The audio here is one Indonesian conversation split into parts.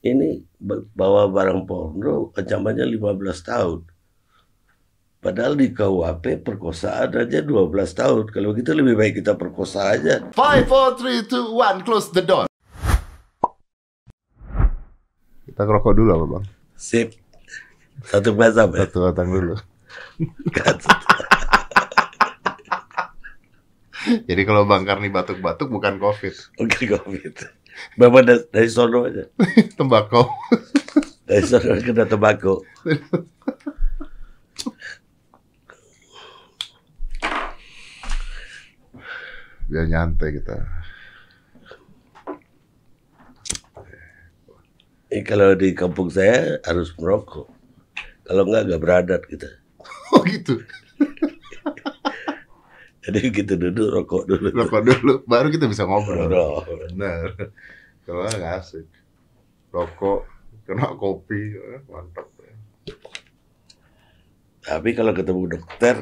ini ba- bawa barang porno ancamannya 15 tahun. Padahal di KUHP perkosaan aja 12 tahun. Kalau gitu lebih baik kita perkosa aja. Five, four, three, two, one. Close the door. Kita ngerokok dulu apa bang? Sip. Satu mazhab ya. Satu batang dulu. Jadi kalau Bang Karni batuk-batuk bukan COVID, Oke COVID. Bapak dari, dari sono aja. tembakau. Dari sono kena tembakau. Biar nyantai kita. Ini kalau di kampung saya harus merokok. Kalau enggak, enggak beradat kita. Oh gitu. Jadi kita duduk rokok dulu. Rokok dulu, baru kita bisa ngobrol. Ngobrol. Benar. Kalau nggak asik. Rokok, kena kopi, eh, mantap. Tapi kalau ketemu dokter,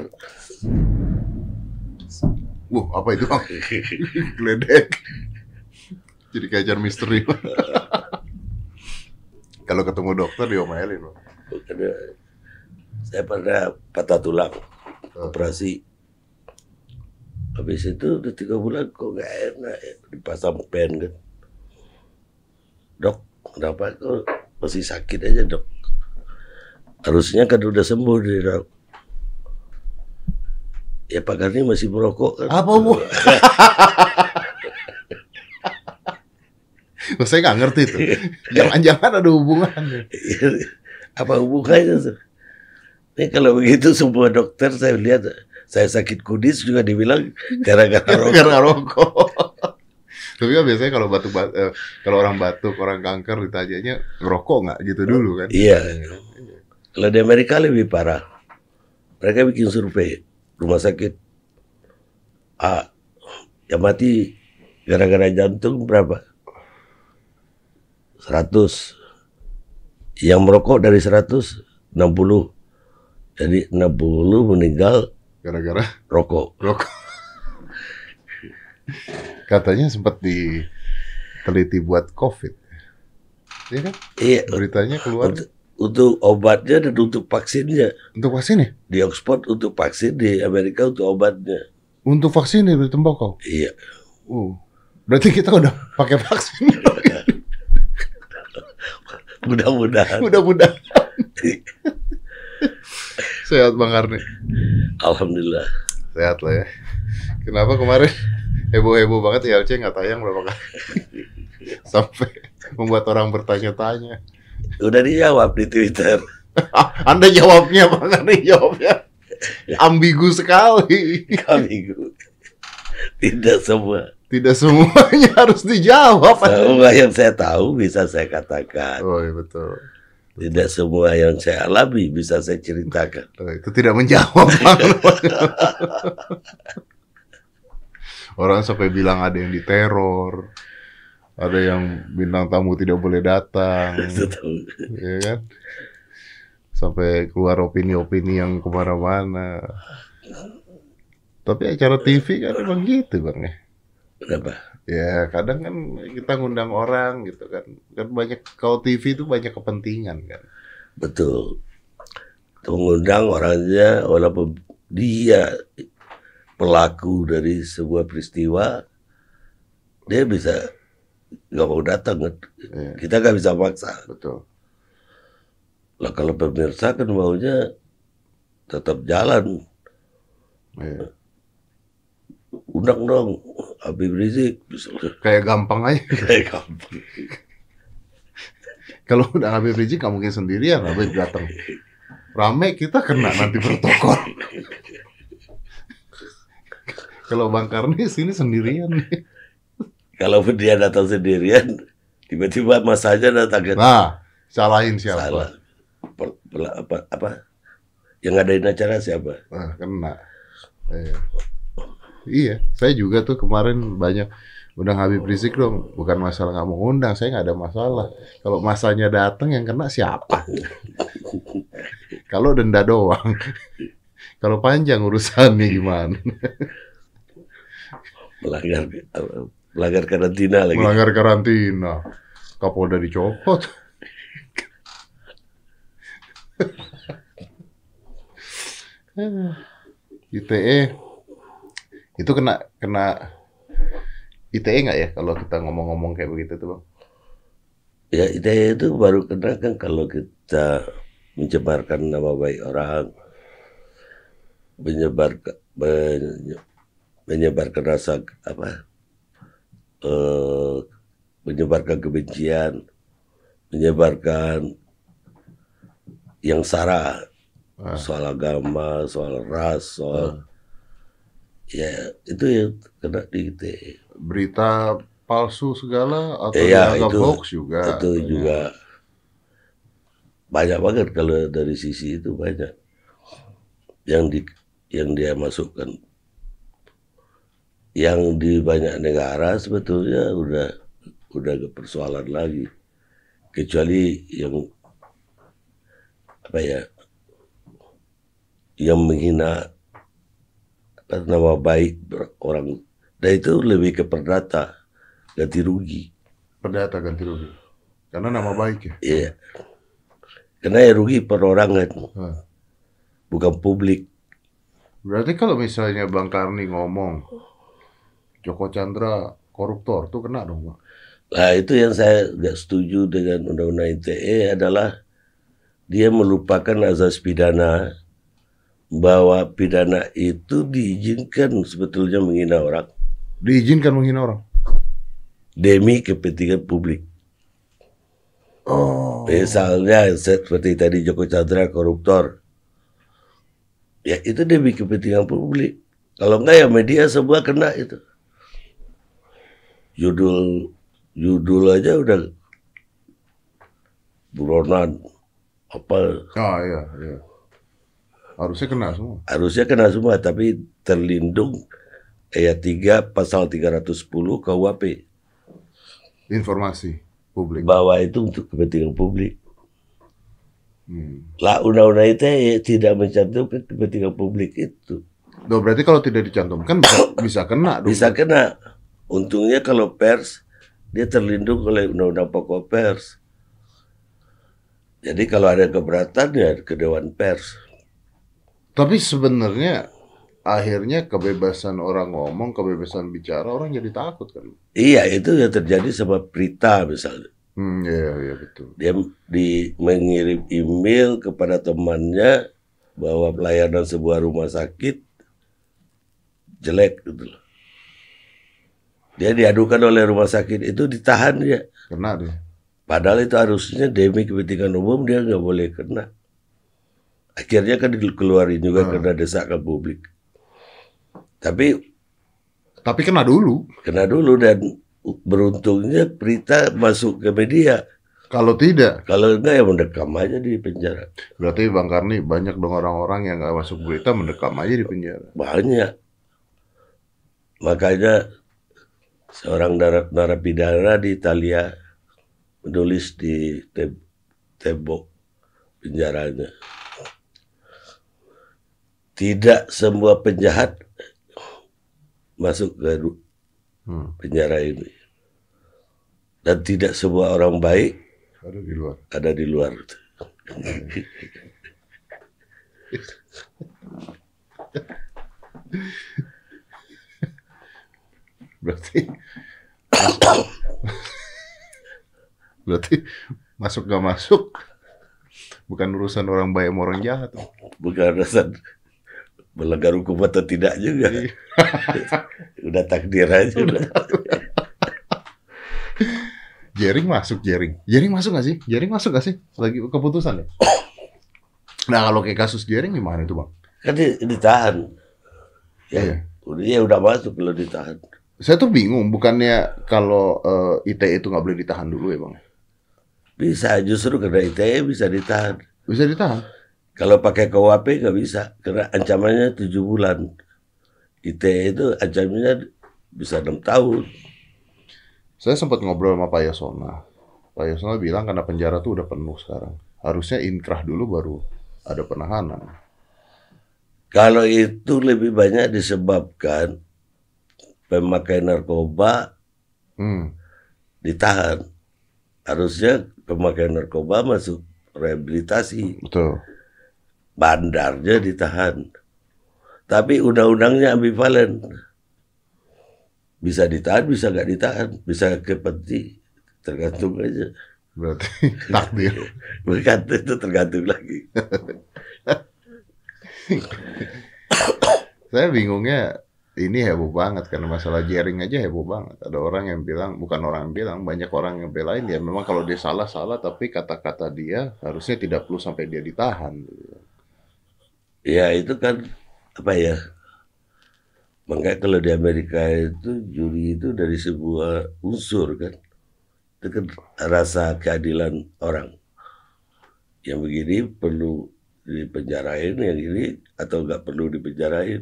Wah, apa itu bang? Geledek. Jadi kayak ajar misteri. Kalau ketemu dokter diomelin. Bang. bukannya saya pernah patah tulang, operasi. Habis itu udah tiga bulan kok nggak enak ya. Dipasang pen kan. Dok, kenapa kok masih sakit aja dok? Harusnya kan udah sembuh deh dok. Ya Pak Karni masih merokok kan. Apa bu? Saya nggak ngerti tuh. Jangan-jangan ada hubungannya. Apa hubungannya tuh? Ini kalau begitu semua dokter saya lihat saya sakit kudis juga dibilang gara-gara rokok. Karena rokok. Tapi kan biasanya kalau batuk, bat- eh, kalau orang batuk, orang kanker ditanyanya ngerokok nggak gitu dulu kan? Iya. Kalau di Amerika lebih parah. Mereka bikin survei rumah sakit A yang mati gara-gara jantung berapa? 100. Yang merokok dari 100 60. Jadi 60 meninggal Gara-gara rokok. rokok. Katanya sempat diteliti buat COVID. Iya kan? Iya, Beritanya keluar untuk, untuk obatnya dan untuk vaksinnya. untuk vaksin ya? Di Oxford untuk vaksin, di Amerika untuk obatnya. Untuk vaksin dari tembakau. Iya. Uh. Berarti kita udah pakai vaksin. Mudah-mudahan. Mudah-mudahan. Sehat Bang Karni. Alhamdulillah. Sehat lah ya. Kenapa kemarin heboh-heboh banget ILC nggak tayang berapa kali? Sampai membuat orang bertanya-tanya. Udah dijawab di Twitter. Anda jawabnya Bang Karni jawabnya ambigu sekali. Kami tidak semua. Tidak semuanya harus dijawab. Semua yang saya tahu bisa saya katakan. Oh iya betul. Tidak semua yang saya alami bisa saya ceritakan. Oh, itu tidak menjawab. Orang sampai bilang ada yang diteror, ada yang bintang tamu tidak boleh datang, ya kan? Sampai keluar opini-opini yang ke mana-mana. Tapi acara TV kan emang gitu bang ya. Kenapa? Ya kadang kan kita ngundang orang gitu kan. Kan banyak kalau TV itu banyak kepentingan kan. Betul. Mengundang orangnya walaupun dia pelaku dari sebuah peristiwa, dia bisa nggak mau datang. kan. Iya. Kita nggak bisa maksa. Betul. Lah kalau pemirsa kan maunya tetap jalan. Iya. Undang dong Habib Rizik. misalnya. Kayak gampang aja. Kayak gampang. Kalau udah Habib Rizik nggak mungkin sendirian Habib datang. Rame kita kena nanti protokol. Kalau Bang Karni sini sendirian. Kalau dia datang sendirian, tiba-tiba masanya datang kan. Nah, salahin siapa? Salah. Per- per- apa, apa? Yang ngadain acara siapa? Nah, kena. Iya. Iya, saya juga tuh kemarin banyak undang Habib Rizik dong. Bukan masalah nggak mau undang, saya nggak ada masalah. Kalau masanya datang yang kena siapa? Kalau denda doang. Kalau panjang urusannya gimana? Melanggar melanggar karantina lagi. Melanggar karantina. Kapolda dicopot. ITE itu kena kena ITE nggak ya kalau kita ngomong-ngomong kayak begitu tuh bang? Ya ITE itu baru kena kan kalau kita mencemarkan nama baik orang, menyebarkan menyebarkan rasa apa, eh, menyebarkan kebencian, menyebarkan yang sara Ah. soal agama, soal ras, soal ya itu yang kena di ITE. Berita palsu segala atau Iya, dianggap itu- hoax juga? itu juga banyak banget kalau dari sisi itu banyak yang di yang dia masukkan yang di banyak negara sebetulnya udah udah ke persoalan lagi kecuali yang apa ya yang menghina nama baik orang dan itu lebih ke perdata ganti rugi Perdata ganti rugi. Karena nama baik ya. Iya. Karena ya rugi perorangan, Ah. bukan publik. Berarti kalau misalnya Bang Karni ngomong Joko Chandra koruptor tuh kena dong bang. Nah itu yang saya nggak setuju dengan undang-undang ITE adalah dia melupakan azas pidana bahwa pidana itu diizinkan sebetulnya menghina orang Diizinkan menghina orang. demi kepentingan publik. Oh. Misalnya seperti tadi Joko Chandra koruptor, ya itu demi kepentingan publik. Kalau enggak ya media semua kena itu. Judul judul aja udah buronan apa Ah iya iya. Harusnya kena semua. harusnya kena semua tapi terlindung ayat 3 pasal 310 KUHP Informasi publik. bahwa itu untuk kepentingan publik. Hmm. Lah undang-undang itu ya tidak mencantumkan kepentingan publik itu. Loh, berarti kalau tidak dicantumkan bisa bisa kena dong. Bisa kena. Untungnya kalau pers dia terlindung oleh undang-undang pokok pers. Jadi kalau ada keberatan ya ke dewan pers. Tapi sebenarnya akhirnya kebebasan orang ngomong, kebebasan bicara orang jadi takut kan. Iya itu yang terjadi sama Prita misalnya. Hmm, iya iya betul. Dia di mengirim email kepada temannya bahwa pelayanan sebuah rumah sakit jelek gitu loh. Dia diadukan oleh rumah sakit itu ditahan dia. Kena dia. Padahal itu harusnya demi kepentingan umum dia nggak boleh kena. Akhirnya kan dikeluarin juga Hmm. karena desakan publik. Tapi Tapi kena dulu. kena dulu dan beruntungnya berita masuk ke media. Kalau tidak, Kalau enggak ya mendekam aja di penjara. berarti Bang Karni banyak dong orang-orang yang nggak masuk berita mendekam aja di penjara. Banyak. Makanya seorang nar- narapidana di Italia menulis di te- tembok penjaranya. Tidak semua penjahat masuk ke Hmm. penjara ini. Dan tidak semua orang baik Ada di luar. ada di luar. Berarti berarti masuk gak masuk bukan urusan orang baik sama orang jahat. Bukan alasan melanggar hukum atau tidak juga. Iya. Udah takdir aja. Udah. Jering masuk Jering. Jering masuk gak sih? Jering masuk gak sih? Lagi keputusan ya? Nah kalau kayak kasus Jering gimana itu bang? Kan di- ditahan. Ya, Iya. udah ya udah masuk kalau ditahan. Saya tuh bingung, bukannya kalau eh, ITE itu nggak boleh ditahan dulu ya bang? Bisa justru karena ITE bisa ditahan. Bisa ditahan? Kalau pakai KUHP nggak bisa karena ancamannya tujuh bulan. ITE itu ancamannya bisa enam tahun. Saya sempat ngobrol sama Pak Yasona. Pak Yasona bilang karena penjara tuh udah penuh sekarang. Harusnya inkrah dulu baru ada penahanan. Kalau itu lebih banyak disebabkan pemakai narkoba Hmm. ditahan. Harusnya pemakai narkoba masuk rehabilitasi. Betul. Bandarnya ditahan. Tapi undang-undangnya ambivalen. Bisa ditahan, bisa nggak ditahan, bisa ke peti, tergantung aja. Berarti takdir. Bukan itu tergantung lagi. Saya bingungnya ini heboh banget karena masalah jaring aja heboh banget. Ada orang yang bilang, bukan orang yang bilang, banyak orang yang belain ya memang kalau dia salah salah tapi kata-kata dia harusnya tidak perlu sampai dia ditahan. Ya itu kan apa ya? Makanya kalau di Amerika itu juri itu dari sebuah unsur kan. Itu kan rasa keadilan orang. Yang begini perlu dipenjarain, yang ini atau nggak perlu dipenjarain.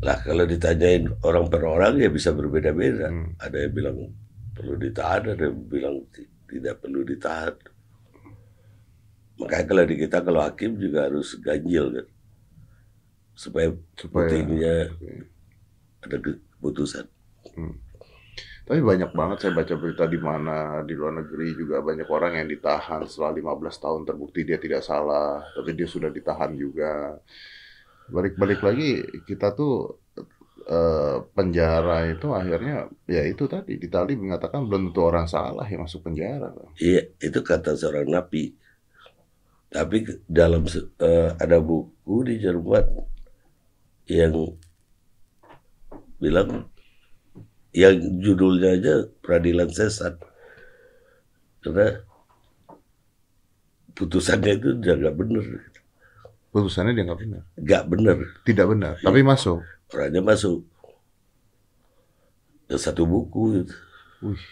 Lah kalau ditanyain orang per orang ya bisa berbeda-beda. Hmm. Ada yang bilang perlu ditahan, ada yang bilang ti- tidak perlu ditahan. Makanya kalau di kita kalau hakim juga harus ganjil kan. Supaya Supaya- putingnya ada keputusan. Tapi banyak banget saya baca berita di mana di luar negeri juga banyak orang yang ditahan setelah 15 tahun terbukti dia tidak salah, tapi dia sudah ditahan juga. Balik-balik lagi kita tuh eh, penjara itu akhirnya ya itu tadi di tali mengatakan belum tentu orang salah yang masuk penjara. Iya, itu kata seorang napi. Tapi ke- dalam eh, ada buku di Jerman yang bilang yang judulnya aja peradilan sesat. Karena putusannya itu udah nggak bener. Putusannya dia nggak benar, Nggak bener. tidak benar, tapi masuk. Orangnya masuk. Ya, satu buku itu. Wih.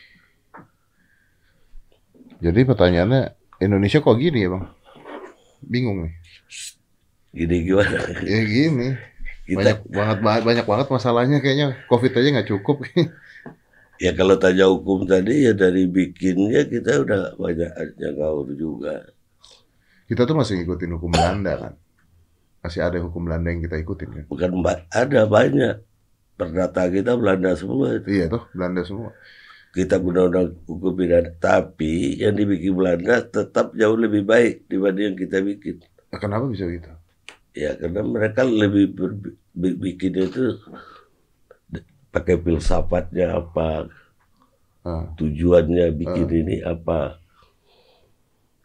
Jadi pertanyaannya Indonesia kok gini ya bang? Bingung nih. Gini gimana? Ya gini. Kita banyak banget banyak banget masalahnya kayaknya covid aja nggak cukup Ya kalau tanya hukum tadi ya dari bikinnya kita udah banyak aja gaul juga. kita tuh masih ngikutin hukum Belanda kan masih ada hukum Belanda yang kita ikutin kan Bukan ada banyak. Perdata kita Belanda semua. iya tuh Belanda semua Kita undang-undang hukum pidana. Tapi yang dibikin Belanda tetap jauh lebih baik dibanding yang kita bikin. Nah, kenapa bisa gitu Ya karena mereka lebih ber- bi- bikinnya itu pakai filsafatnya apa, Ah, tujuannya bikin ini apa.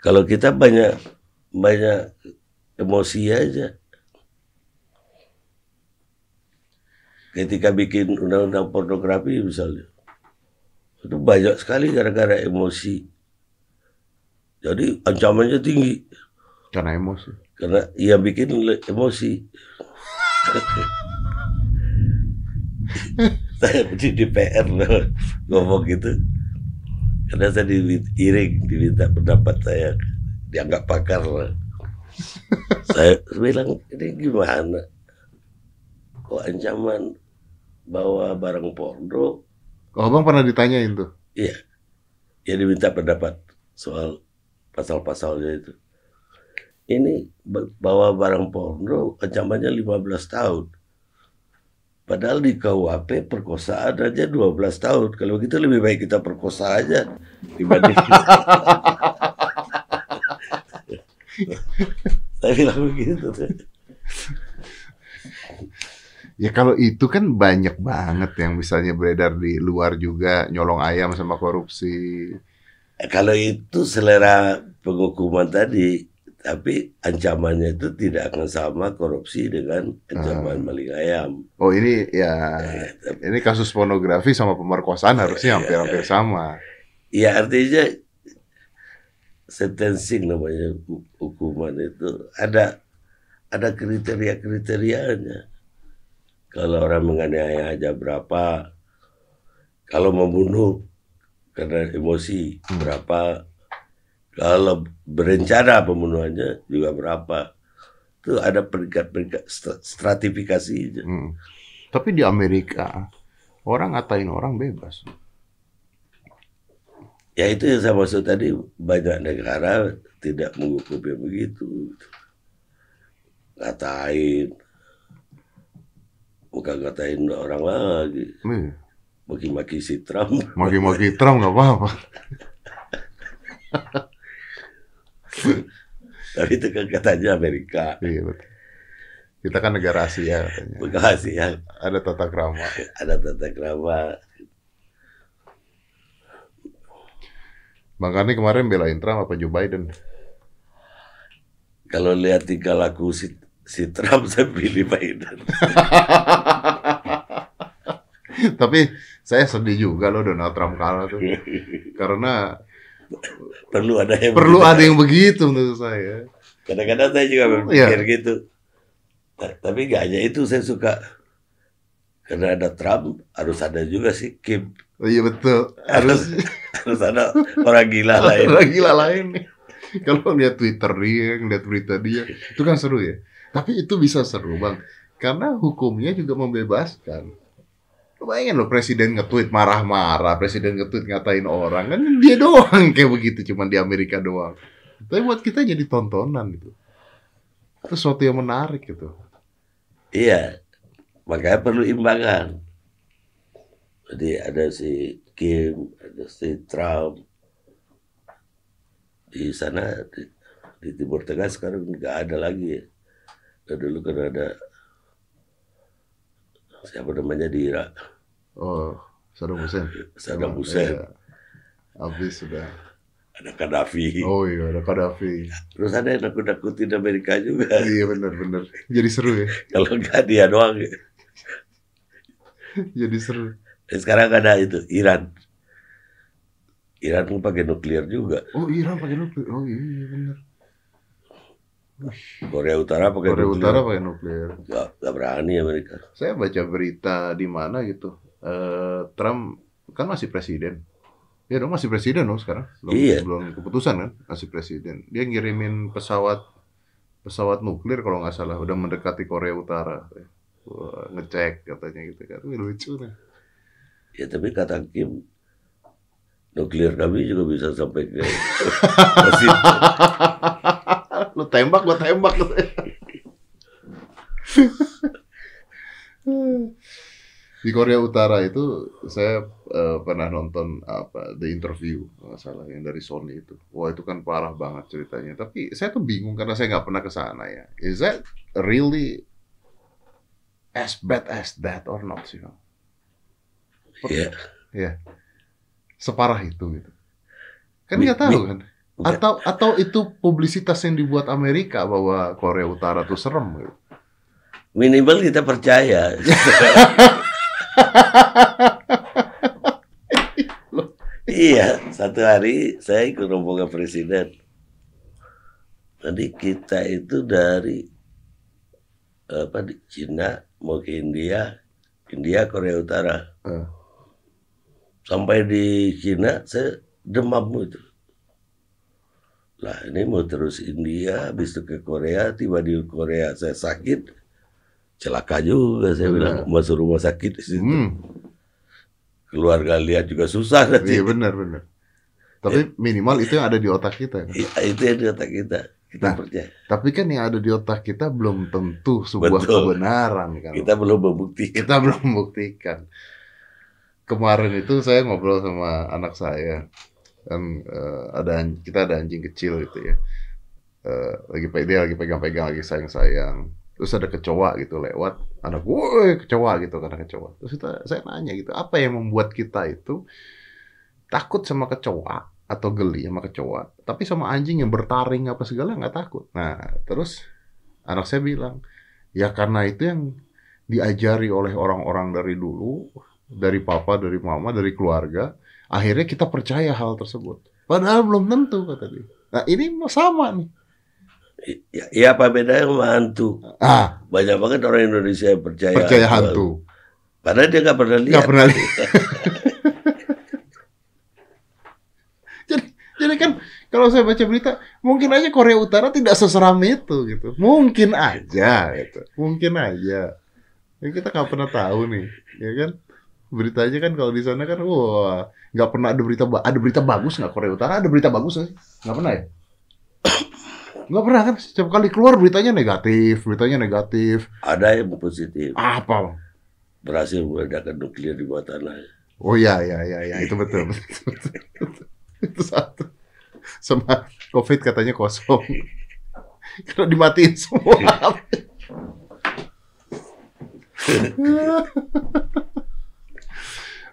Kalau kita banyak banyak emosi aja. Ketika bikin undang-undang pornografi misalnya, itu banyak sekali gara-gara emosi. Jadi ancamannya tinggi. Karena emosi. Karena ia bikin emosi. saya di DPR loh ngomong gitu. Karena saya diiring diminta pendapat saya. Dianggap pakar saya bilang ini gimana? Kok ancaman bawa barang porno oh abang pernah ditanyain tuh iya ya diminta pendapat soal pasal-pasalnya itu ini ba- bawa barang porno ancamannya 15 tahun Padahal di KUHP perkosaan aja 12 tahun. Kalau gitu lebih baik kita perkosa aja dibanding Saya bilang begitu. Ya kalau itu kan banyak banget yang misalnya beredar di luar juga nyolong ayam sama korupsi. Kalau itu selera penghukuman tadi, tapi ancamannya itu tidak akan sama korupsi dengan ancaman maling ayam. oh ini ya ini kasus pornografi sama pemerkosaan harusnya hampir-hampir sama. Ya artinya sentencing namanya hu- hukuman itu. Ada ada kriteria-kriterianya. Kalau orang menganiaya aja berapa, kalau membunuh karena emosi berapa, kalau berencana pembunuhannya juga berapa. Itu ada peringkat-peringkat stra- stratifikasinya. Hmm. Tapi di Amerika orang ngatain orang bebas. Ya itu yang saya maksud tadi banyak negara tidak menghukum yang begitu. Ngatain, bukan ngatain orang lagi, Nih, maki-maki si Trump. Maki-maki Trump nggak apa-apa. Tapi itu kan katanya Amerika. Iya betul. Kita kan negara Asia katanya. Bekasi yang Ada tata krama. ada tata krama. Bang Karni kemarin belain Trump apa Joe Biden? Kalau lihat tingkah laku si, si Trump, saya pilih Biden. Tapi saya sedih juga loh Donald Trump kalah tuh. Karena Perlu ada yang perlu ada yang begitu menurut saya. Kadang-kadang saya juga Iya. berpikir gitu. Ta- Tapi gak hanya itu saya suka. Karena ada Trump, harus ada juga si Kim. Oh, iya betul. Harus Harus ada orang gila lain. Orang gila lain. Kalau lihat Twitter dia, lihat berita dia, itu kan seru ya. Tapi itu bisa seru bang, karena hukumnya juga membebaskan. Lo Bayangin loh presiden nge-tweet marah-marah, presiden nge-tweet ngatain orang, kan dia doang kayak begitu, cuman di Amerika doang. Tapi buat kita jadi tontonan gitu. Itu sesuatu yang menarik gitu. Iya, makanya perlu imbangan. Jadi ada si Kim, ada si Trump. Di sana, di, di Timur Tengah sekarang nggak ada lagi. Nah, dulu kan ada siapa namanya di Irak, Oh, Saddam Hussein. Saddam Hussein, Iya. Habis sudah. ada Gaddafi. Oh iya, ada Gaddafi. Terus ada yang nakut-nakutin Amerika juga. Iya benar-benar. Jadi seru ya. Kalau nggak dia doang. Jadi seru. Dan sekarang ada itu Iran. Iran kan pakai nuklir juga. Oh Iran pakai nuklir. Oh iya benar. Korea Utara pakai Korea nuklir. Utara pakai nuklir. Nggak, nggak berani Amerika. Saya baca berita di mana gitu. Eh Trump kan masih presiden. Ya dong masih presiden dong sekarang. Belum, Iya. belum keputusan kan masih presiden. Dia ngirimin pesawat pesawat nuklir kalau nggak salah udah mendekati Korea Utara. Wah, ngecek katanya gitu kan. Wih, lucu nih. Ya tapi kata Kim, nuklir kami juga bisa sampai ke ke situ. Lu tembak gua tembak. Di Korea Utara itu saya eh, pernah nonton apa The Interview kalau nggak salah yang dari Sony itu. Wah itu kan parah banget ceritanya. Tapi saya tuh bingung karena saya nggak pernah ke sana ya. Is that really as bad as that or not sih? Bang? Ya, Ya, separah itu gitu. Kan nggak tahu kan. Atau atau itu publisitas yang dibuat Amerika bahwa Korea Utara tuh serem gitu. minimal kita percaya. iya, satu hari saya ikut rombongan presiden. Tadi kita itu dari apa di Cina mau ke India, India Korea Utara. Eh. Sampai di Cina saya demam itu. Lah ini mau terus India, habis itu ke Korea, tiba di Korea saya sakit, celaka juga saya Benar. bilang masuk rumah sakit di situ. Hmm, Keluarga lihat juga susah nanti. iya benar benar. Tapi minimal itu yang ada di otak kita. kan. Iya, itu yang di otak kita. Kita Nah, percaya. Tapi kan yang ada di otak kita belum tentu sebuah Betul. kebenaran kan. Kita belum membuktikan. kita belum membuktikan. Kemarin itu saya ngobrol sama anak saya, kan eh, ada kita ada anjing kecil gitu ya, Eh, lagi dia lagi pegang-pegang lagi sayang-sayang, terus ada kecoa gitu lewat, anak woi kecoa gitu karena kecoa, terus kita, saya nanya gitu, apa yang membuat kita itu takut sama kecoa atau geli sama kecoa, tapi sama anjing yang bertaring apa segala nggak takut. Nah terus anak saya bilang, ya karena itu yang diajari oleh orang-orang dari dulu, dari papa, dari mama, dari keluarga, akhirnya kita percaya hal tersebut. Padahal belum tentu kata dia. Nah ini sama nih. Ya, ya apa bedanya sama hantu? Ah, Banyak banget orang Indonesia yang percaya, percaya hantu. Padahal dia nggak pernah lihat. Nggak pernah lihat. jadi, jadi kan kalau saya baca berita, mungkin aja Korea Utara tidak seseram itu gitu. Mungkin aja gitu. Mungkin aja. Ya, kita nggak pernah tahu nih, ya kan? Berita aja kan kalau di sana kan, wah, nggak pernah ada berita ada berita bagus nggak Korea Utara? Ada berita bagus nggak sih? Nggak pernah ya? Nggak pernah kan? Setiap kali keluar beritanya negatif, beritanya negatif. Ada yang positif. Apa? Berhasil meledakkan nuklir di bawah tanah. Oh iya iya iya ya, itu betul. itu satu. Sama COVID katanya kosong. Karena dimatiin semua.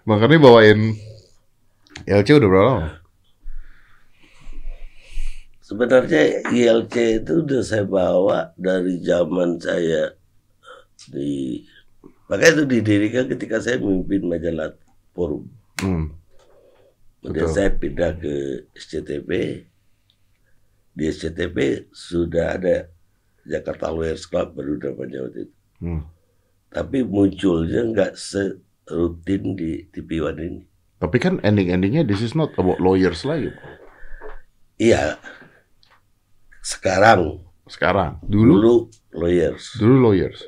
Makanya bawain LC udah berapa lama? Sebenarnya ILC itu udah saya bawa dari zaman saya di makanya itu didirikan ketika saya memimpin majalah Forum. Hmm. Kemudian Betul. saya pindah ke SCTP. Di SCTP sudah ada Jakarta Lawyers Club baru namanya waktu itu. Hmm. Tapi munculnya nggak serutin di TV One ini. Tapi kan ending-endingnya this is not about lawyers lagi. Iya. Sekarang Sekarang. Dulu, dulu lawyers dulu lawyers.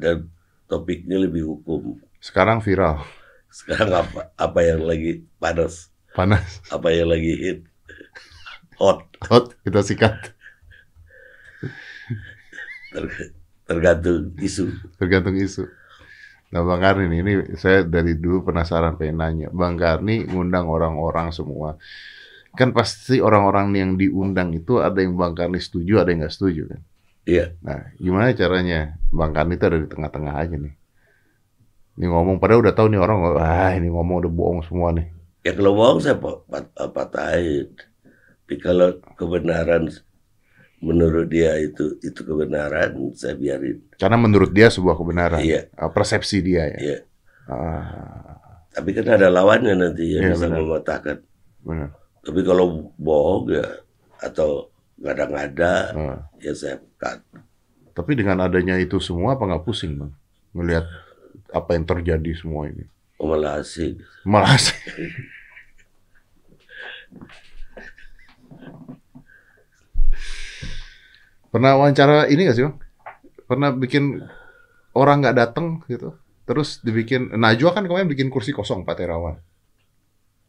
dan topiknya lebih hukum. Sekarang viral. Sekarang apa apa yang lagi panas, Panas. apa yang lagi hit, hot, Hot, kita sikat. ter- tergantung isu. Tergantung isu. Nah Bang Karni ini saya dari dulu penasaran pengen nanya. Bang Karni ngundang orang-orang semua. Kan pasti orang-orang yang diundang itu ada yang Bang Karni setuju, ada yang nggak setuju kan. Iya. Nah, gimana caranya Bang Karni itu ada di tengah-tengah aja nih. Ini ngomong, padahal udah tahu nih orang, wah ini ngomong udah bohong semua nih. Ya kalau bohong saya pa- pat- patahin. Tapi kalau kebenaran menurut dia itu itu kebenaran, saya biarin. Karena menurut dia sebuah kebenaran. Iya. Ah, Persepsi dia ya. Iya. Ah, Tapi kan ada lawannya nanti yang Iya, bisa benar. mematahkan. benar. Tapi kalau bohong ya atau ngada-ngada Ah. ya saya cut. Tapi dengan adanya itu semua apa nggak pusing bang? Ngelihat apa yang terjadi semua ini. Oh, malah asik. Malah asik. Pernah wawancara ini gak sih bang? Pernah bikin orang nggak datang gitu, terus dibikin Najwa kan kemarin bikin kursi kosong Pak Terawan,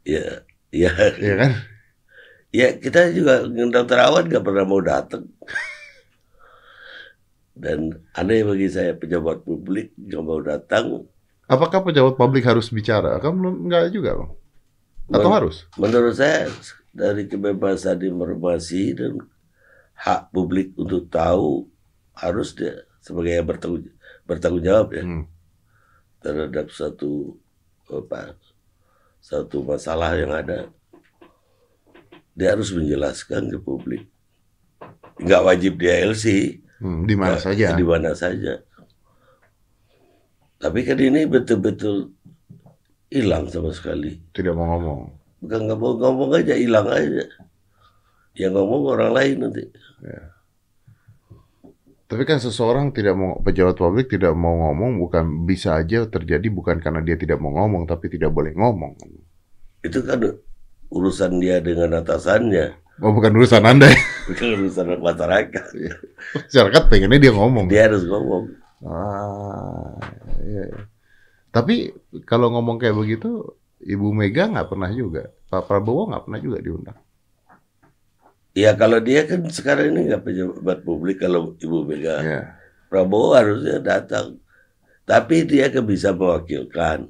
Ya, ya, iya kan? ya kita juga ngundang terawan gak pernah mau datang. Dan aneh bagi saya pejabat publik nggak mau datang. Apakah pejabat publik harus bicara? Kan belum nggak juga bang? Atau Men- harus? Menurut saya dari kebebasan informasi dan hak publik untuk tahu harus dia sebagai yang bertanggung, bertanggung jawab ya Hmm. terhadap satu apa satu masalah yang ada dia harus menjelaskan ke publik nggak wajib di LC Hmm, di mana saja? di mana saja tapi kan ini betul-betul hilang sama sekali Tidak mau ngomong. bukan nggak mau ngomong aja hilang aja yang ngomong orang lain nanti Tapi kan seseorang tidak mau pejabat publik tidak mau ngomong bukan bisa aja terjadi bukan karena dia tidak mau ngomong tapi tidak boleh ngomong. itu kan urusan dia dengan atasannya Oh bukan urusan anda. ya. bukan urusan masyarakat Masyarakat pengennya dia ngomong. dia harus ngomong Ah, iya. iya. Tapi kalau ngomong kayak begitu, Ibu Mega nggak pernah juga, Pak Prabowo nggak pernah juga diundang. Ya kalau dia kan sekarang ini nggak pejabat publik kalau Ibu Mega. Iya. Prabowo harusnya datang. Tapi dia kan bisa mewakilkan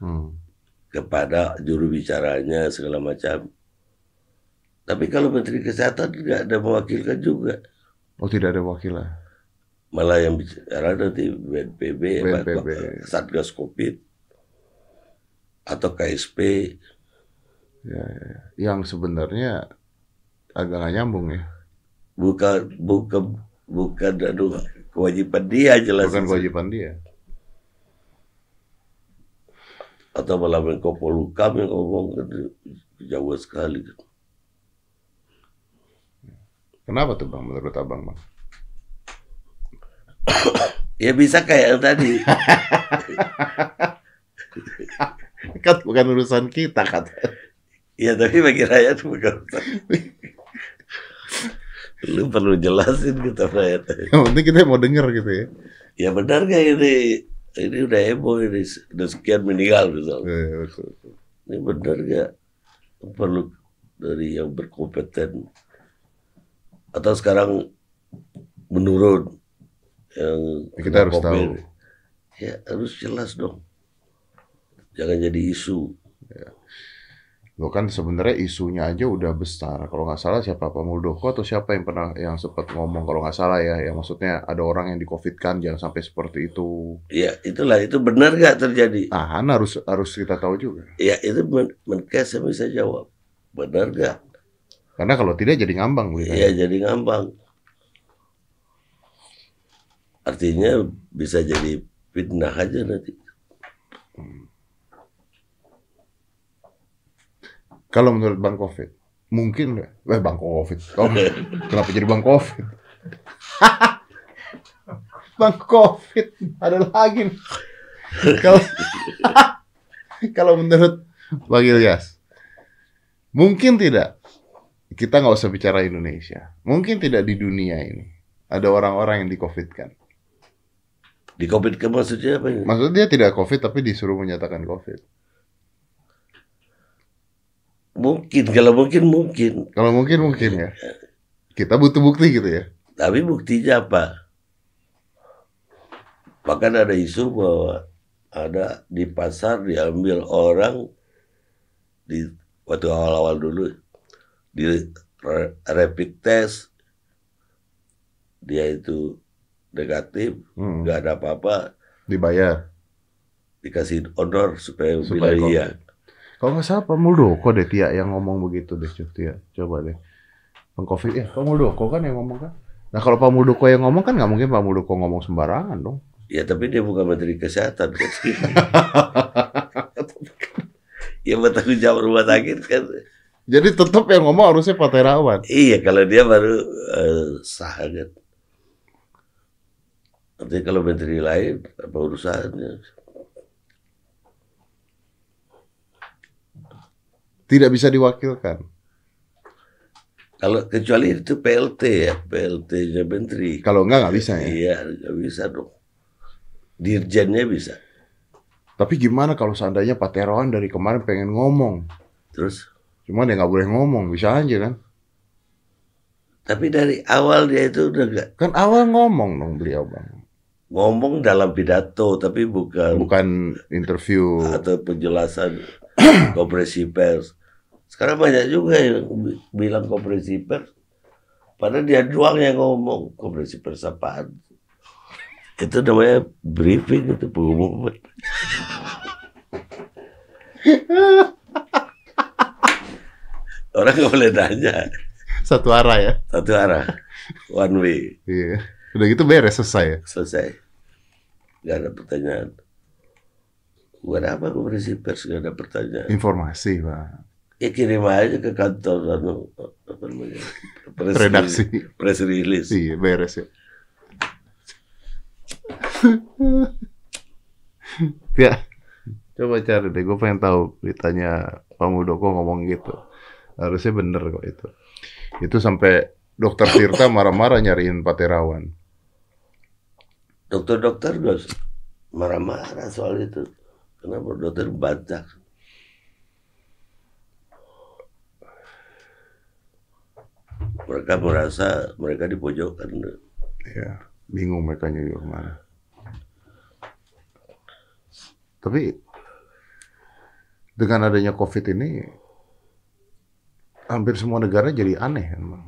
Hmm. kepada juru bicaranya segala macam. Tapi kalau Menteri Kesehatan nggak ada mewakilkan juga. Oh tidak ada wakilan. Malah yang bicara nanti BNPB, BNPB. Satgas Covid, atau KSP. Ya, ya, ya. Yang sebenarnya agak nggak nyambung ya. Bukan, bukan, bukan aduh, kewajiban dia jelas. Bukan kewajiban dia. atau malah Menko Polhukam yang ngomong jauh sekali. Kenapa tuh bang menurut abang bang? Ya bisa kayak yang tadi. Kan bukan urusan kita kan. Ya tapi bagi rakyat bukan. Lu perlu jelasin kita rakyat. Yang penting kita mau denger gitu ya. Ya benar gak ini? Ini udah heboh ini udah sekian meninggal misalnya. Betul, betul. Ini benar gak? Perlu dari yang berkompeten. Atau sekarang menurun yang Kita harus tahu. Ya harus jelas dong. Jangan jadi isu. Lo kan sebenarnya isunya aja udah besar. Kalau nggak salah siapa Pak Muldoko atau siapa yang pernah yang sempat ngomong kalau nggak salah ya, yang maksudnya ada orang yang di covid kan jangan sampai seperti itu. Ya itulah itu benar nggak terjadi? Ah, kan harus harus kita tahu juga. Ya itu men Menkes bisa jawab. Benar nggak? Karena kalau tidak jadi ngambang Iya jadi ngambang. Artinya bisa jadi fitnah aja nanti. Hmm. Kalau menurut Bang Covid, mungkin nggak? Eh Bang Covid, oh, kenapa jadi Bang Covid? bang Covid, ada lagi. Kalau kalau menurut Bang Ilyas, mungkin tidak kita nggak usah bicara Indonesia. Mungkin tidak di dunia ini ada orang-orang yang di Covid kan. Di Covid kan maksudnya apa? Maksudnya dia tidak Covid tapi disuruh menyatakan Covid. Mungkin, kalau mungkin mungkin. Kalau mungkin mungkin ya. Kita butuh bukti gitu ya. Tapi buktinya apa? Bahkan ada isu bahwa ada di pasar diambil orang di waktu awal-awal dulu di rapid test dia itu negatif hmm. nggak hmm. ada apa-apa dibayar dikasih honor supaya, supaya bilang iya kalau nggak salah Pak Muldoko deh Tia yang ngomong begitu deh Tia. Coba deh. Bang Covid ya Pak Muldoko kan yang ngomong kan. Nah kalau Pak Muldoko yang ngomong kan nggak mungkin Pak Muldoko ngomong sembarangan dong. Ya tapi dia bukan Menteri Kesehatan kan. ya bertanggung jawab rumah sakit kan. Jadi tetap yang ngomong harusnya Pak Terawan. Iya kalau dia baru uh, sah kan. Nanti kalau menteri lain apa urusannya? Tidak bisa diwakilkan. Kalau kecuali itu PLT ya, PLT-nya menteri. Kalau enggak nggak bisa ya? Iya, nggak bisa dong. Dirjennya bisa. Tapi gimana kalau seandainya Pak Terawan dari kemarin pengen ngomong? Terus? Cuma dia nggak boleh ngomong, bisa aja kan? Tapi dari awal dia itu udah gak... Kan awal ngomong dong beliau bang. Ngomong dalam pidato, tapi bukan... Bukan interview. Atau penjelasan kompresi pers. Sekarang banyak juga yang bilang kompresi pers. Padahal dia doang yang ngomong kompresi pers apaan. Itu namanya briefing itu pengumuman. Orang nggak boleh nanya. Satu arah ya? Satu arah. One way. Iya. Udah gitu beres selesai ya? Selesai. Gak ada pertanyaan. Bukan apa konferensi pers gak ada pertanyaan. Informasi, Pak. Ya kirim aja ke kantor anu apa namanya? Press Redaksi. Release, press release. Iya, beres ya. ya, coba cari deh. Gue pengen tahu ditanya Pak Muldoko ngomong gitu. Harusnya bener kok itu. Itu sampai dokter Tirta marah-marah nyariin Pak Terawan. Dokter-dokter marah-marah soal itu. Kenapa dokter bantah? Mereka merasa mereka dipojokkan. Ya, bingung mereka nyari ke mana. Tapi dengan adanya COVID ini, hampir semua negara jadi aneh. Emang.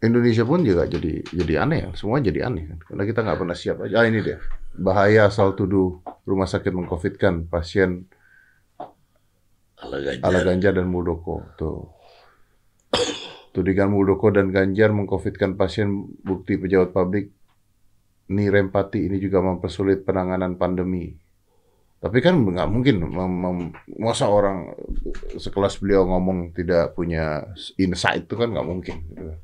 Indonesia pun juga jadi jadi aneh semua jadi aneh. Karena kita nggak pernah siap aja. Ah ini dia, bahaya asal tuduh rumah sakit mengcovidkan pasien ala Ganjar. ala Ganjar dan Muldoko. Tuh. Tudingan Muldoko dan Ganjar mengcovidkan pasien bukti pejabat publik ini rempati ini juga mempersulit penanganan pandemi. Tapi kan nggak mungkin masa orang sekelas beliau ngomong tidak punya insight itu kan nggak mungkin. Gitu.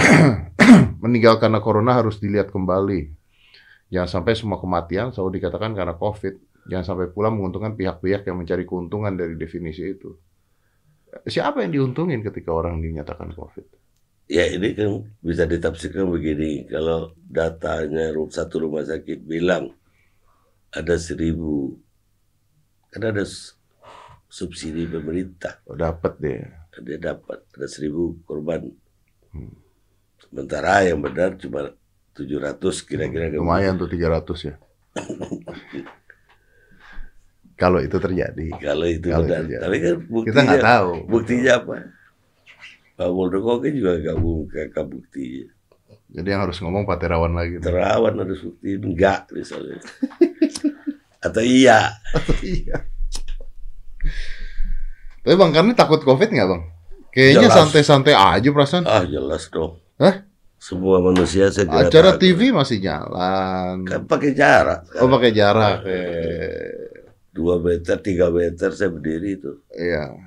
Meninggal karena corona harus dilihat kembali Jangan sampai semua kematian selalu dikatakan karena COVID. Jangan sampai pula menguntungkan pihak-pihak yang mencari keuntungan dari definisi itu. Siapa yang diuntungin ketika orang dinyatakan COVID? Ya ini kan bisa ditafsirkan begini. Kalau datanya satu rumah sakit bilang ada seribu, kan ada subsidi pemerintah. Oh, dapat deh. Dia dapat ada seribu korban. Hmm. Sementara yang benar cuma 700 kira-kira. Hmm, lumayan tuh 300 ya. Kalau itu terjadi. Kalau itu Kalau itu ya. Tapi kan buktinya, Kita nggak tahu. buktinya apa? Pak Muldoko kan juga gak buka buktinya. Jadi yang harus ngomong Pak Terawan lagi. Terawan harus buktiin enggak misalnya. Atau iya. Iya. Tapi Bang Karni takut COVID nggak Bang? Kayaknya santai-santai aja perasaan. Ah jelas dong. Hah? Semua manusia saya kira Acara takut. TV masih jalan. kan pakai jarak. Oh pakai jarak. Eh, Dua meter, tiga meter saya berdiri itu. Iya.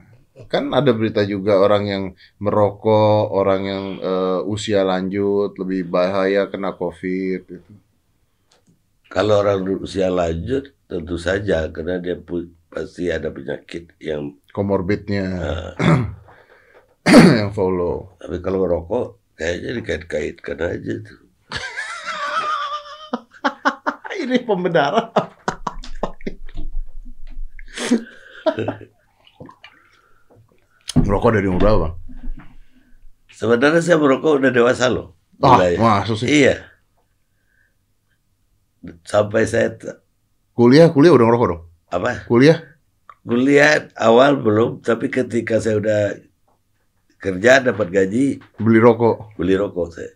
Kan ada berita juga orang yang merokok, orang yang eh, usia lanjut lebih bahaya kena COVID. Gitu. Kalau orang usia lanjut tentu saja karena dia pasti ada penyakit yang Komorbidnya eh, yang follow. tapi kalau merokok kayaknya dikait-kaitkan aja tuh. Ini pembenaran. Merokok dari umur berapa? Sebenarnya saya merokok udah dewasa loh. Ah, Mulai. masuk sih. Iya. Sampai saya t- Kuliah, kuliah udah ngerokok dong? apa Kuliah? kuliah awal belum, tapi ketika saya udah kerja dapat gaji Beli rokok? beli rokok saya.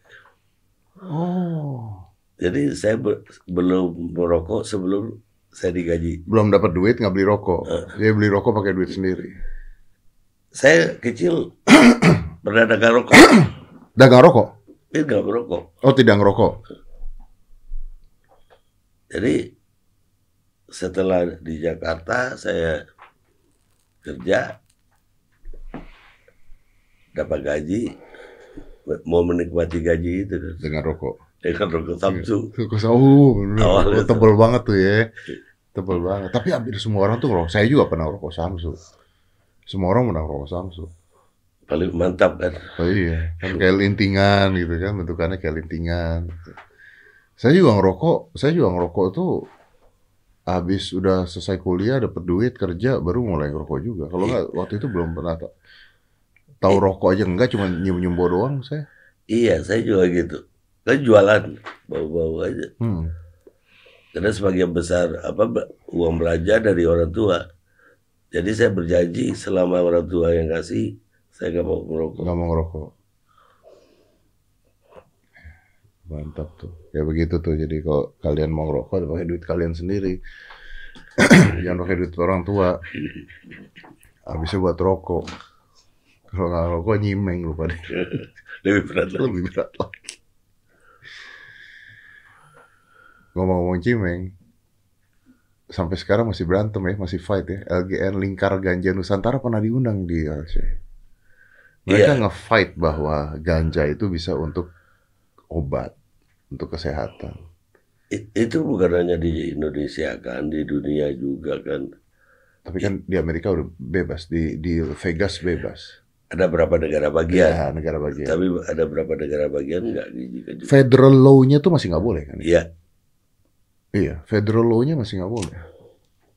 Oh. Jadi saya be- belum merokok sebelum saya digaji. Belum dapat duit nggak beli rokok. Dia beli rokok pakai duit sendiri. Saya kecil pernah dagang rokok, Dagang rokok? nggak merokok. Oh tidak ngerokok? Jadi setelah di Jakarta saya kerja dapat gaji mau menikmati gaji itu kan Dengan rokok. dengan rokok Samsu Rokok sawu, bener. Awalnya Rokok tebel banget tuh ya. Tebel banget. Tapi hampir semua orang tuh ngerokok. Saya juga pernah rokok Samsu. Semua orang pernah rokok Samsu. paling mantap kan Oh iya, kan kayak lintingan gitu kan, bentukannya kayak lintingan. gitu. Saya juga ngerokok, saya juga ngerokok tuh habis udah selesai kuliah dapat duit kerja baru mulai ngerokok juga. Kalau nggak waktu itu belum pernah ta- tahu rokok aja enggak cuma nyium-nyium bau doang saya. iya saya juga gitu kan jualan bau-bau aja Hmm. karena sebagian besar apa uang belanja dari orang tua jadi saya berjanji selama orang tua yang kasih saya nggak mau merokok Nggak mau ngerokok. Mantap tuh. Ya begitu tuh. Jadi kalau kalian mau ngerokok, pakai duit kalian sendiri. Jangan pakai duit orang tua. Habisnya buat rokok. Kalau nggak rokok nyimeng lu pada. lebih berat lagi. Lebih berat lagi. Ngomong-ngomong cimeng, sampai sekarang masih berantem ya, masih fight ya. LGN Lingkar Ganja Nusantara pernah diundang di RC. Mereka Iya. nge-fight bahwa ganja itu bisa untuk obat, untuk kesehatan. Itu bukan hanya di Indonesia kan di dunia juga kan Tapi kan di Amerika udah bebas, di di Vegas bebas. Ada berapa negara bagian Ya, negara bagian. tapi ada berapa negara bagian nggak juga Federal law-nya tuh masih nggak boleh kan? iya Iya, federal law-nya masih nggak boleh.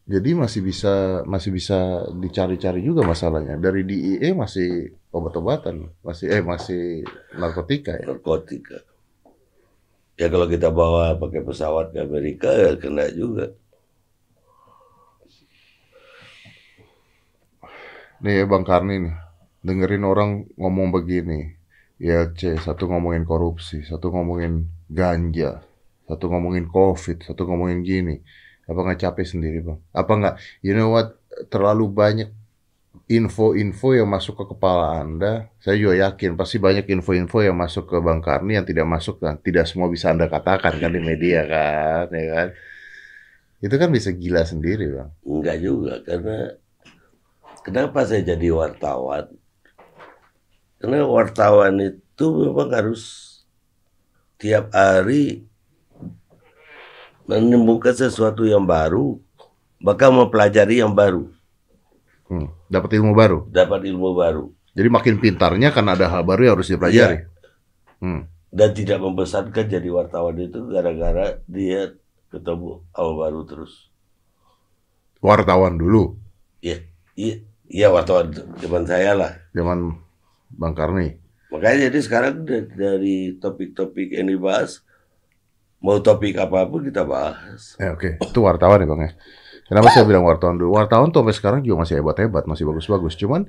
Jadi masih bisa masih bisa dicari-cari juga masalahnya. Dari DIE masih obat-obatan, masih eh masih narkotika ya. narkotika ya kalau kita bawa pakai pesawat ke Amerika ya kena juga Nih Bang Karni nih, dengerin orang ngomong begini. ILC, satu ngomongin korupsi, satu ngomongin ganja, satu ngomongin COVID, satu ngomongin gini. Apa nggak capek sendiri Bang? Apa nggak, you know what, terlalu banyak info-info yang masuk ke kepala Anda. Saya juga yakin pasti banyak info-info yang masuk ke Bang Karni yang tidak masuk dan tidak semua bisa Anda katakan kan di media kan, ya kan? Itu kan bisa gila sendiri Bang. enggak juga karena kenapa saya jadi wartawan karena wartawan itu memang harus tiap hari menemukan sesuatu yang baru bahkan mempelajari yang baru Hmm, dapat ilmu baru. dapat ilmu baru Jadi makin pintarnya karena ada hal baru yang harus dipelajari. Hmm. dan tidak membosankan jadi wartawan itu gara-gara dia ketemu hal baru terus Wartawan dulu, Iya, iya, iya wartawan zaman saya lah. zaman Bang Karni. Makanya jadi sekarang da- dari topik-topik yang dibahas, mau topik apa pun kita bahas. Eh, Oke, itu wartawan ya Bang ya. Kenapa saya bilang wartawan dulu? Wartawan tuh sampai sekarang juga masih hebat-hebat, masih bagus-bagus. Cuman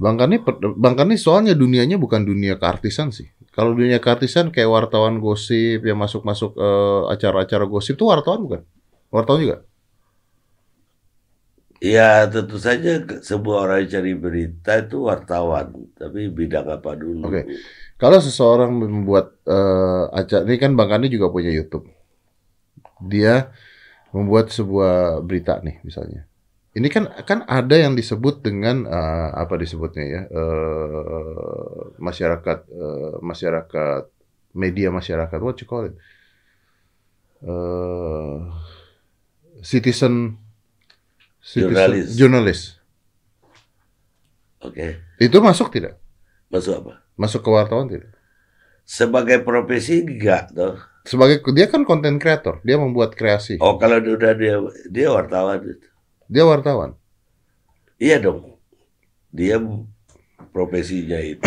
Bang Karni, Bang Karni soalnya dunianya bukan dunia keartisan sih. Kalau dunia keartisan kayak wartawan gosip yang masuk-masuk uh, acara-acara gosip tuh wartawan bukan? Wartawan juga? Ya tentu saja sebuah orang yang cari berita itu wartawan, tapi bidang apa dulu? Oke, okay. kalau seseorang membuat uh, acara, ini kan Bang Karni juga punya YouTube. Dia membuat sebuah berita nih misalnya. Ini kan kan ada yang disebut dengan uh, apa disebutnya ya uh, masyarakat uh, masyarakat media masyarakat what you call it uh, citizen jurnalis jurnalis. Oke. Okay. Itu masuk tidak? Masuk apa? Masuk ke wartawan tidak? Sebagai profesi enggak toh sebagai dia kan konten kreator, dia membuat kreasi. Oh, kalau udah dia dia wartawan itu. Dia wartawan. Iya dong. Dia profesinya itu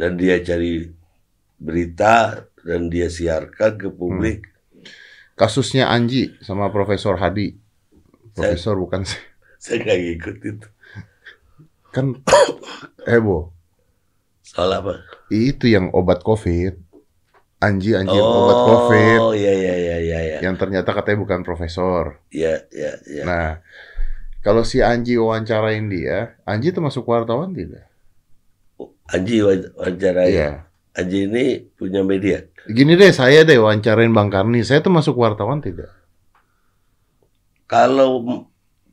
dan dia cari berita dan dia siarkan ke publik. Hmm. Kasusnya Anji sama Profesor Hadi. Profesor saya, bukan sih. Saya nggak ikut itu. Kan heboh. Soal apa? Itu yang obat COVID. Anji Anji oh, obat COVID. Oh iya iya iya iya. Ya. Yang ternyata katanya bukan profesor. Iya iya iya. Nah, kalau si Anji wawancarain dia, Anji itu masuk wartawan tidak? Anji wawancarain. Iya. Anji ini punya media. Gini deh, saya deh wawancarain Bang Karni, saya tuh masuk wartawan tidak? Kalau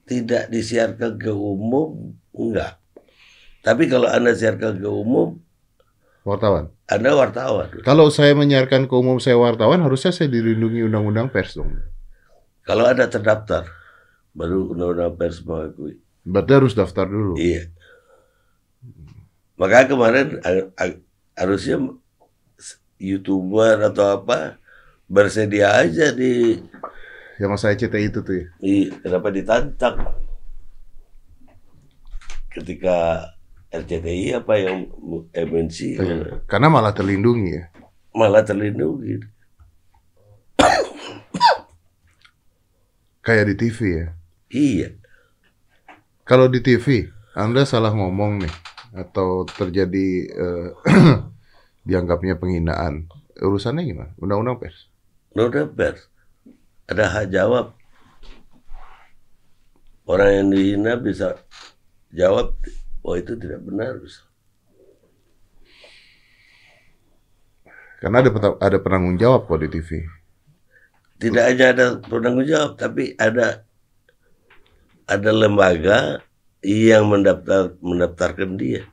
tidak disiarkan ke umum, enggak. Tapi kalau Anda siarkan ke umum, wartawan. Anda wartawan. Kalau saya menyiarkan ke umum saya wartawan, harusnya saya dilindungi undang-undang pers dong. Kalau ada terdaftar, baru undang-undang pers mengakui. Berarti harus daftar dulu. Iya. Makanya kemarin harusnya youtuber atau apa bersedia aja di yang masa CT itu tuh ya. Iya, kenapa ditantang? Ketika RCTI apa yang MNC ya, karena malah terlindungi ya. Malah terlindungi. Kayak di TV ya. Iya. Kalau di TV Anda salah ngomong nih. Atau terjadi uh, dianggapnya penghinaan. Urusannya gimana? Undang-undang pers? Undang-undang pers ada hak jawab orang yang dihina bisa jawab Oh itu tidak benar. Karena ada ada penanggung jawab kok di TV. Tidak hanya ada penanggung jawab, tapi ada ada lembaga yang mendaftar mendaftarkan dia.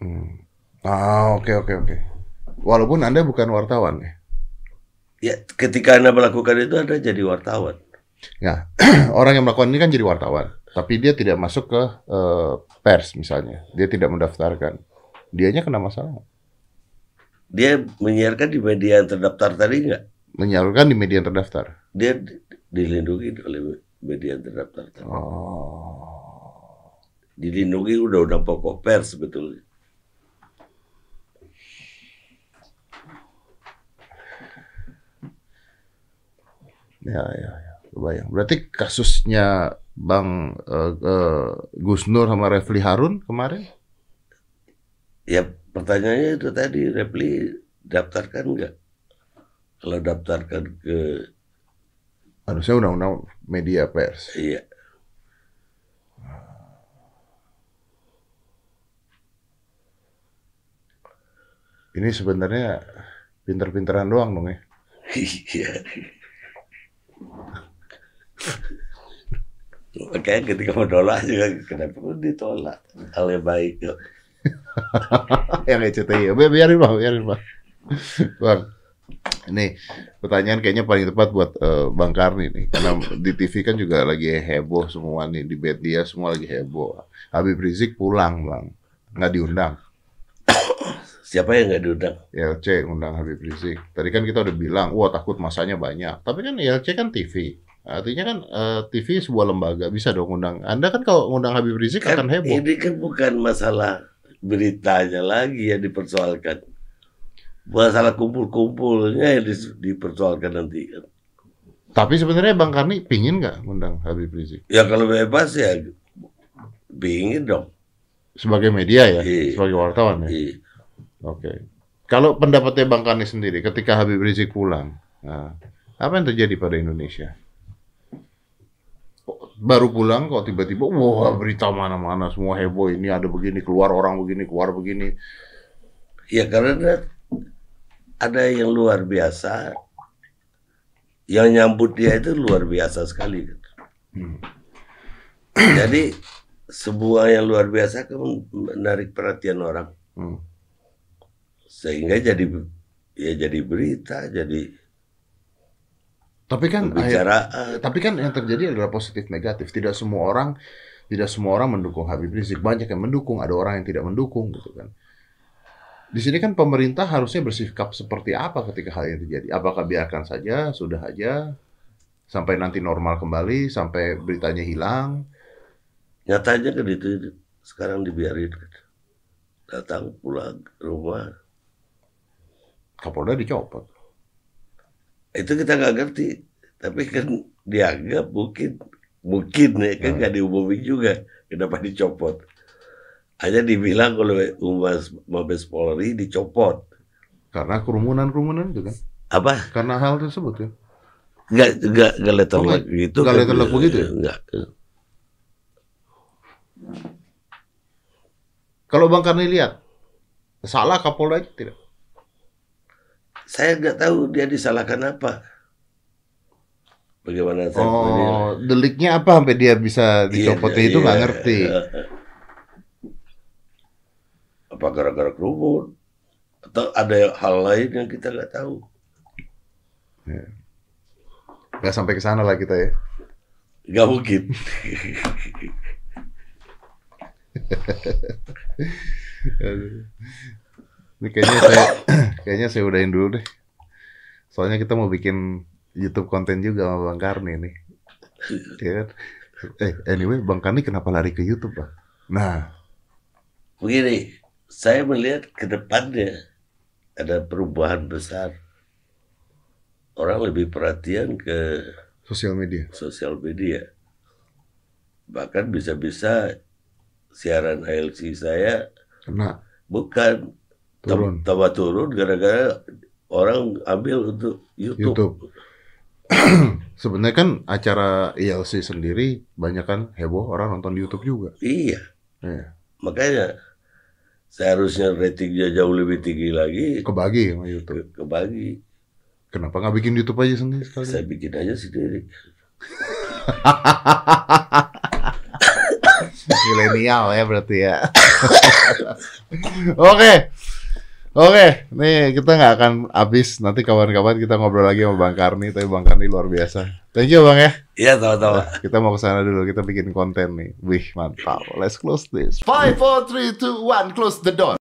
Hmm. Ah oke okay, oke okay, oke. Okay. Walaupun anda bukan wartawan ya. Ya ketika anda melakukan itu anda jadi wartawan. Ya orang yang melakukan ini kan jadi wartawan, tapi dia tidak masuk ke uh, pers misalnya, dia tidak mendaftarkan, dianya kena masalah. Dia menyiarkan di media yang terdaftar tadi enggak? Menyiarkan di media yang terdaftar. Dia dilindungi oleh media yang terdaftar tadi. Oh. Dilindungi udah-udah pokok pers sebetulnya. Ya, ya, ya. Kebayang. Berarti kasusnya Bang uh, uh, Gus Nur sama Refli Harun kemarin? Ya pertanyaannya itu tadi Refli daftarkan nggak? Kalau daftarkan ke harusnya undang-undang media pers. Iya. Ini sebenarnya pinter-pinteran doang dong ya. Iya. Makanya ketika mau menolak juga kenapa pun ditolak hal yang baik kok. yang ECTI, biarin bang, biarin bang. bang, ini pertanyaan kayaknya paling tepat buat uh, Bang Karni nih, karena di TV kan juga lagi heboh semua nih di media semua lagi heboh. Habib Rizik pulang bang, nggak diundang. Siapa yang nggak diundang? ILC undang Habib Rizik. Tadi kan kita udah bilang, wah takut masanya banyak. Tapi kan ILC kan TV. Artinya kan uh, eh, TV sebuah lembaga bisa dong undang. Anda kan kalau undang Habib Rizik kan akan heboh. Ini kan bukan masalah beritanya lagi yang dipersoalkan. Masalah kumpul-kumpulnya yang dipersoalkan nanti kan. Tapi sebenarnya Bang Karni pingin nggak ngundang Habib Rizik Ya kalau bebas ya pingin dong. sebagai media ya, Iya. sebagai wartawan ya. Iya. Oke. Kalau pendapatnya Bang Karni sendiri, ketika Habib Rizik pulang, nah, apa yang terjadi pada Indonesia? Baru pulang kok tiba-tiba, wah berita mana-mana semua heboh ini ada begini keluar orang begini keluar begini. Ya karena ada yang luar biasa. Yang nyambut dia itu luar biasa sekali. Hmm. Jadi sebuah yang luar biasa kan menarik perhatian orang. Hmm. Sehingga jadi ya jadi berita, jadi Tapi kan, akhir- pembicaraan. tapi kan yang terjadi adalah positif negatif. Tidak semua orang, tidak semua orang mendukung Habib Rizik. Banyak yang mendukung, ada orang yang tidak mendukung, gitu kan. Di sini kan pemerintah harusnya bersikap seperti apa ketika hal ini terjadi? Apakah biarkan saja, sudah aja, sampai nanti normal kembali, sampai beritanya hilang? Nyatanya kan itu sekarang dibiarin. Datang pulang rumah. Kapolda dicopot. Itu kita nggak ngerti. Tapi kan dianggap mungkin mungkin ya kan Hmm. nggak diumumin juga kenapa dicopot. Hanya dibilang oleh Umas Mabes Polri dicopot. Karena kerumunan-kerumunan itu kan. Apa? Karena hal tersebut kan. Nggak nggak nggak letter Oh, luck gitu. nggak kan. letter luck begitu ya? Nggak. Kalau Bang Karni lihat, salah Kapolda itu tidak? Saya nggak tahu dia disalahkan apa. Bagaimana saya Oh, deliknya apa sampai dia bisa dicopotnya Iya, itu nggak iya. ngerti. Apa gara-gara kerumun? Atau ada hal lain yang kita nggak tahu? Nggak sampai ke sana lah kita ya. Nggak mungkin. Ini kayaknya saya kayaknya saya udahin dulu deh. Soalnya kita mau bikin YouTube konten juga sama Bang Karni nih. Ya kan? Eh, anyway, Bang Karni kenapa lari ke YouTube, Bang? Nah, Begini, saya melihat ke depannya ada perubahan besar. Orang lebih perhatian ke sosial media. sosial media. Bahkan bisa-bisa siaran ALC saya Kena bukan turun tam- tambah turun gara-gara orang ambil untuk YouTube. YouTube. Sebenarnya kan acara ILC sendiri banyak kan heboh orang nonton di YouTube juga. Iya, Iya. makanya seharusnya ratingnya jauh lebih tinggi lagi Kebagi sama YouTube. ke kebagi. Kenapa nggak bikin YouTube aja sendiri sekali? Saya bikin aja sendiri. Milenial ya berarti ya. Oke. Oke, nih kita nggak akan habis. Nanti kawan-kawan kita ngobrol lagi sama Bang Karni. Tapi Bang Karni luar biasa. Thank you Bang ya. Iya, tahu-tahu. Kita mau ke sana dulu. Kita bikin konten nih. Wih, mantap. Let's close this. Five, four, three, two, one. Close the door.